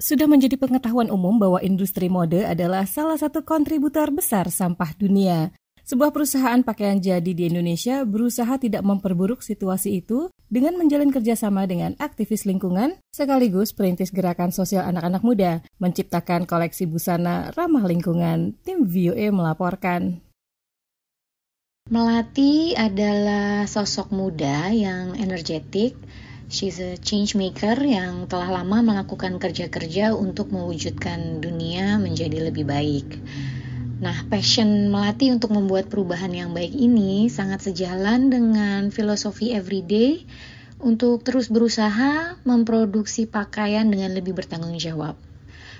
Sudah menjadi pengetahuan umum bahwa industri mode adalah salah satu kontributor besar sampah dunia. Sebuah perusahaan pakaian jadi di Indonesia berusaha tidak memperburuk situasi itu dengan menjalin kerjasama dengan aktivis lingkungan sekaligus perintis gerakan sosial anak-anak muda menciptakan koleksi busana ramah lingkungan. Tim VOA melaporkan. Melati adalah sosok muda yang energetik, She's a change maker yang telah lama melakukan kerja-kerja untuk mewujudkan dunia menjadi lebih baik. Nah, passion Melati untuk membuat perubahan yang baik ini sangat sejalan dengan filosofi everyday untuk terus berusaha memproduksi pakaian dengan lebih bertanggung jawab.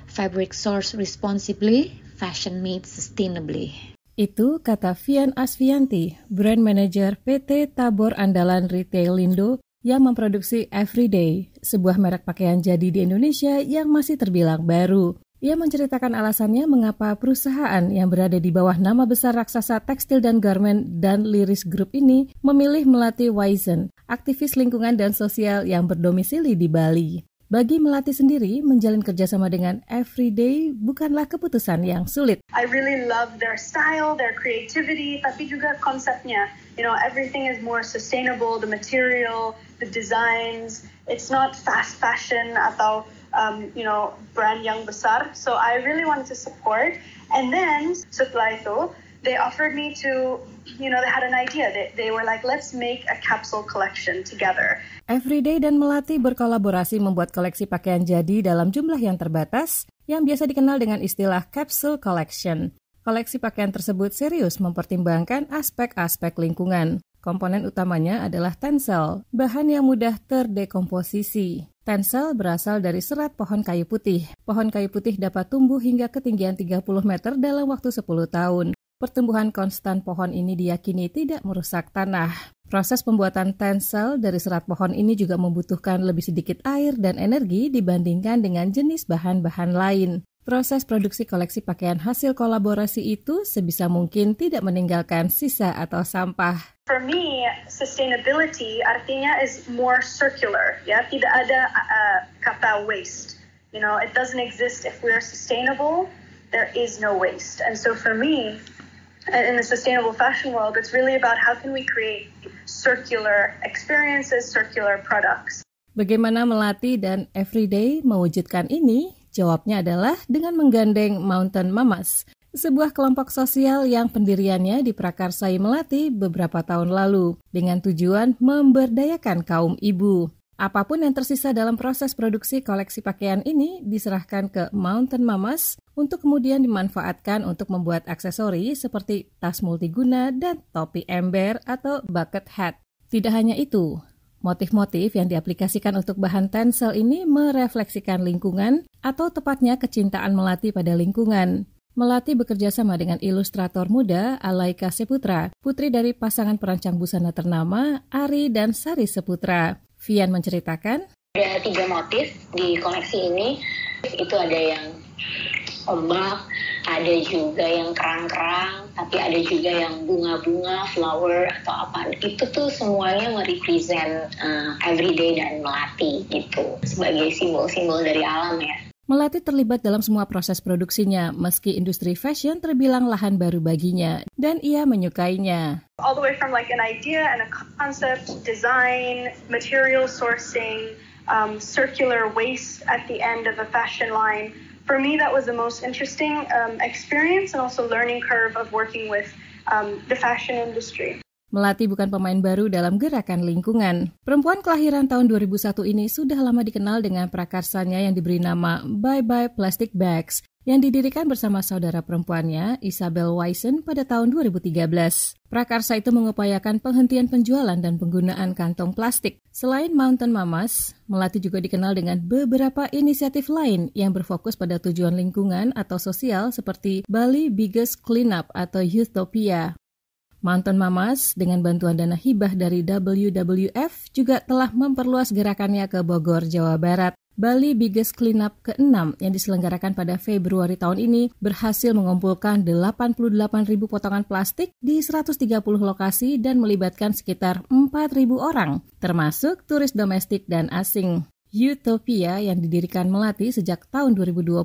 Fabric source responsibly, fashion made sustainably. Itu kata Vian Asvianti, brand manager PT Tabor Andalan Retail Lindo yang memproduksi Everyday, sebuah merek pakaian jadi di Indonesia yang masih terbilang baru. Ia menceritakan alasannya mengapa perusahaan yang berada di bawah nama besar raksasa tekstil dan garment dan Liris Group ini memilih melatih Wizen, aktivis lingkungan dan sosial yang berdomisili di Bali. Bagi Melati sendiri, menjalin kerjasama dengan Everyday bukanlah keputusan yang sulit. I really love their style, their creativity, tapi juga konsepnya. You know, everything is more sustainable, the material, the designs. It's not fast fashion atau um, you know brand yang besar. So I really wanted to support. And then setelah itu, they offered me to, you know, they had an idea. They, they were like, let's make a capsule collection together. Everyday dan Melati berkolaborasi membuat koleksi pakaian jadi dalam jumlah yang terbatas yang biasa dikenal dengan istilah capsule collection. Koleksi pakaian tersebut serius mempertimbangkan aspek-aspek lingkungan. Komponen utamanya adalah tensel, bahan yang mudah terdekomposisi. Tensel berasal dari serat pohon kayu putih. Pohon kayu putih dapat tumbuh hingga ketinggian 30 meter dalam waktu 10 tahun. Pertumbuhan konstan pohon ini diyakini tidak merusak tanah. Proses pembuatan tensel dari serat pohon ini juga membutuhkan lebih sedikit air dan energi dibandingkan dengan jenis bahan-bahan lain. Proses produksi koleksi pakaian hasil kolaborasi itu sebisa mungkin tidak meninggalkan sisa atau sampah. For me, sustainability artinya is more circular, ya. Tidak ada uh, kata waste. You know, it doesn't exist if we are sustainable. There is no waste. And so for me, in the sustainable fashion world, it's really about how can we create circular experiences, circular products. Bagaimana Melati dan Everyday mewujudkan ini? Jawabnya adalah dengan menggandeng Mountain Mamas, sebuah kelompok sosial yang pendiriannya diprakarsai Melati beberapa tahun lalu dengan tujuan memberdayakan kaum ibu. Apa pun yang tersisa dalam proses produksi koleksi pakaian ini diserahkan ke Mountain Mamas untuk kemudian dimanfaatkan untuk membuat aksesori seperti tas multiguna dan topi ember atau bucket hat. Tidak hanya itu, motif-motif yang diaplikasikan untuk bahan tensel ini merefleksikan lingkungan atau tepatnya kecintaan Melati pada lingkungan. Melati bekerja sama dengan ilustrator muda Alaika Seputra, putri dari pasangan perancang busana ternama Ari dan Sari Seputra. Vian menceritakan. Ada tiga motif di koleksi ini. Itu ada yang ombak, ada juga yang kerang-kerang, tapi ada juga yang bunga-bunga, flower atau apa. Itu tuh semuanya merepresent uh, everyday dan melati gitu sebagai simbol-simbol dari alam ya. Melati terlibat dalam semua proses produksinya, meski industri fashion terbilang lahan baru baginya, dan ia menyukainya. All the way from like an idea and a concept, design, material sourcing, um, circular waste at the end of a fashion line. For me, that was the most interesting um, experience and also learning curve of working with um, the fashion industry. Melati bukan pemain baru dalam gerakan lingkungan. Perempuan kelahiran tahun 2001 ini sudah lama dikenal dengan prakarsanya yang diberi nama Bye Bye Plastic Bags yang didirikan bersama saudara perempuannya, Isabel Wysen, pada tahun 2013. Prakarsa itu mengupayakan penghentian penjualan dan penggunaan kantong plastik. Selain Mountain Mamas, Melati juga dikenal dengan beberapa inisiatif lain yang berfokus pada tujuan lingkungan atau sosial seperti Bali Biggest Cleanup atau Youtopia. Mountain Mamas dengan bantuan dana hibah dari WWF juga telah memperluas gerakannya ke Bogor, Jawa Barat. Bali Biggest Cleanup ke-6 yang diselenggarakan pada Februari tahun ini berhasil mengumpulkan 88 ribu potongan plastik di 130 lokasi dan melibatkan sekitar 4 ribu orang, termasuk turis domestik dan asing. Utopia yang didirikan Melati sejak tahun 2020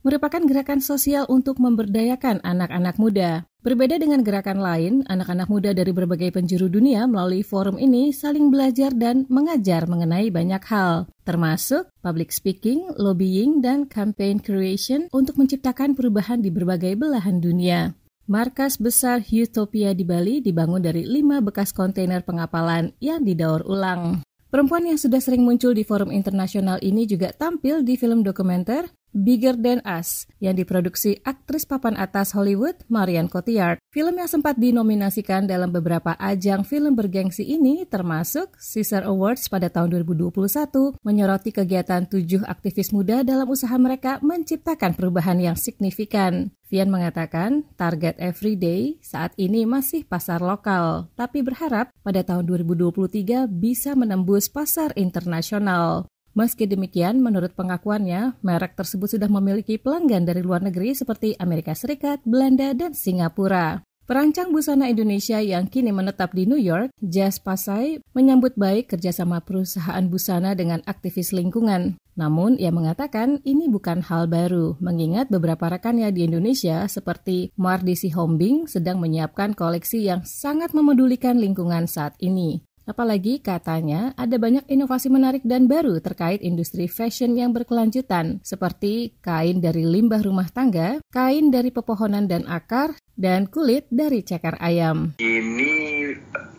merupakan gerakan sosial untuk memberdayakan anak-anak muda. Berbeda dengan gerakan lain, anak-anak muda dari berbagai penjuru dunia melalui forum ini saling belajar dan mengajar mengenai banyak hal, termasuk public speaking, lobbying, dan campaign creation untuk menciptakan perubahan di berbagai belahan dunia. Markas besar Utopia di Bali dibangun dari lima bekas kontainer pengapalan yang didaur ulang. Perempuan yang sudah sering muncul di forum internasional ini juga tampil di film dokumenter Bigger Than Us yang diproduksi aktris papan atas Hollywood Marion Cotillard. Film yang sempat dinominasikan dalam beberapa ajang film bergengsi ini termasuk Caesar Awards pada tahun 2021 menyoroti kegiatan tujuh aktivis muda dalam usaha mereka menciptakan perubahan yang signifikan. Vian mengatakan target everyday saat ini masih pasar lokal, tapi berharap pada tahun 2023 bisa menembus pasar internasional. Meski demikian, menurut pengakuannya, merek tersebut sudah memiliki pelanggan dari luar negeri seperti Amerika Serikat, Belanda, dan Singapura. Perancang busana Indonesia yang kini menetap di New York, Jazz Pasai, menyambut baik kerjasama perusahaan busana dengan aktivis lingkungan. Namun, ia mengatakan ini bukan hal baru, mengingat beberapa rekannya di Indonesia seperti Mardisi Hombing sedang menyiapkan koleksi yang sangat memedulikan lingkungan saat ini. Apalagi katanya ada banyak inovasi menarik dan baru terkait industri fashion yang berkelanjutan, seperti kain dari limbah rumah tangga, kain dari pepohonan dan akar, dan kulit dari cekar ayam. Ini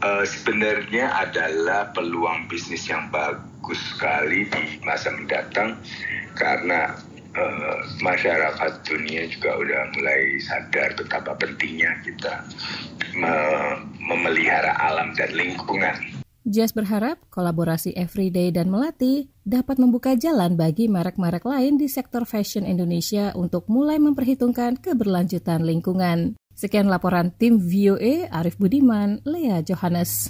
uh, sebenarnya adalah peluang bisnis yang bagus sekali di masa mendatang karena uh, masyarakat dunia juga udah mulai sadar betapa pentingnya kita memelihara alam dan lingkungan. Jazz berharap kolaborasi Everyday dan Melati dapat membuka jalan bagi merek-merek lain di sektor fashion Indonesia untuk mulai memperhitungkan keberlanjutan lingkungan. Sekian laporan tim VOA, Arif Budiman, Lea Johannes.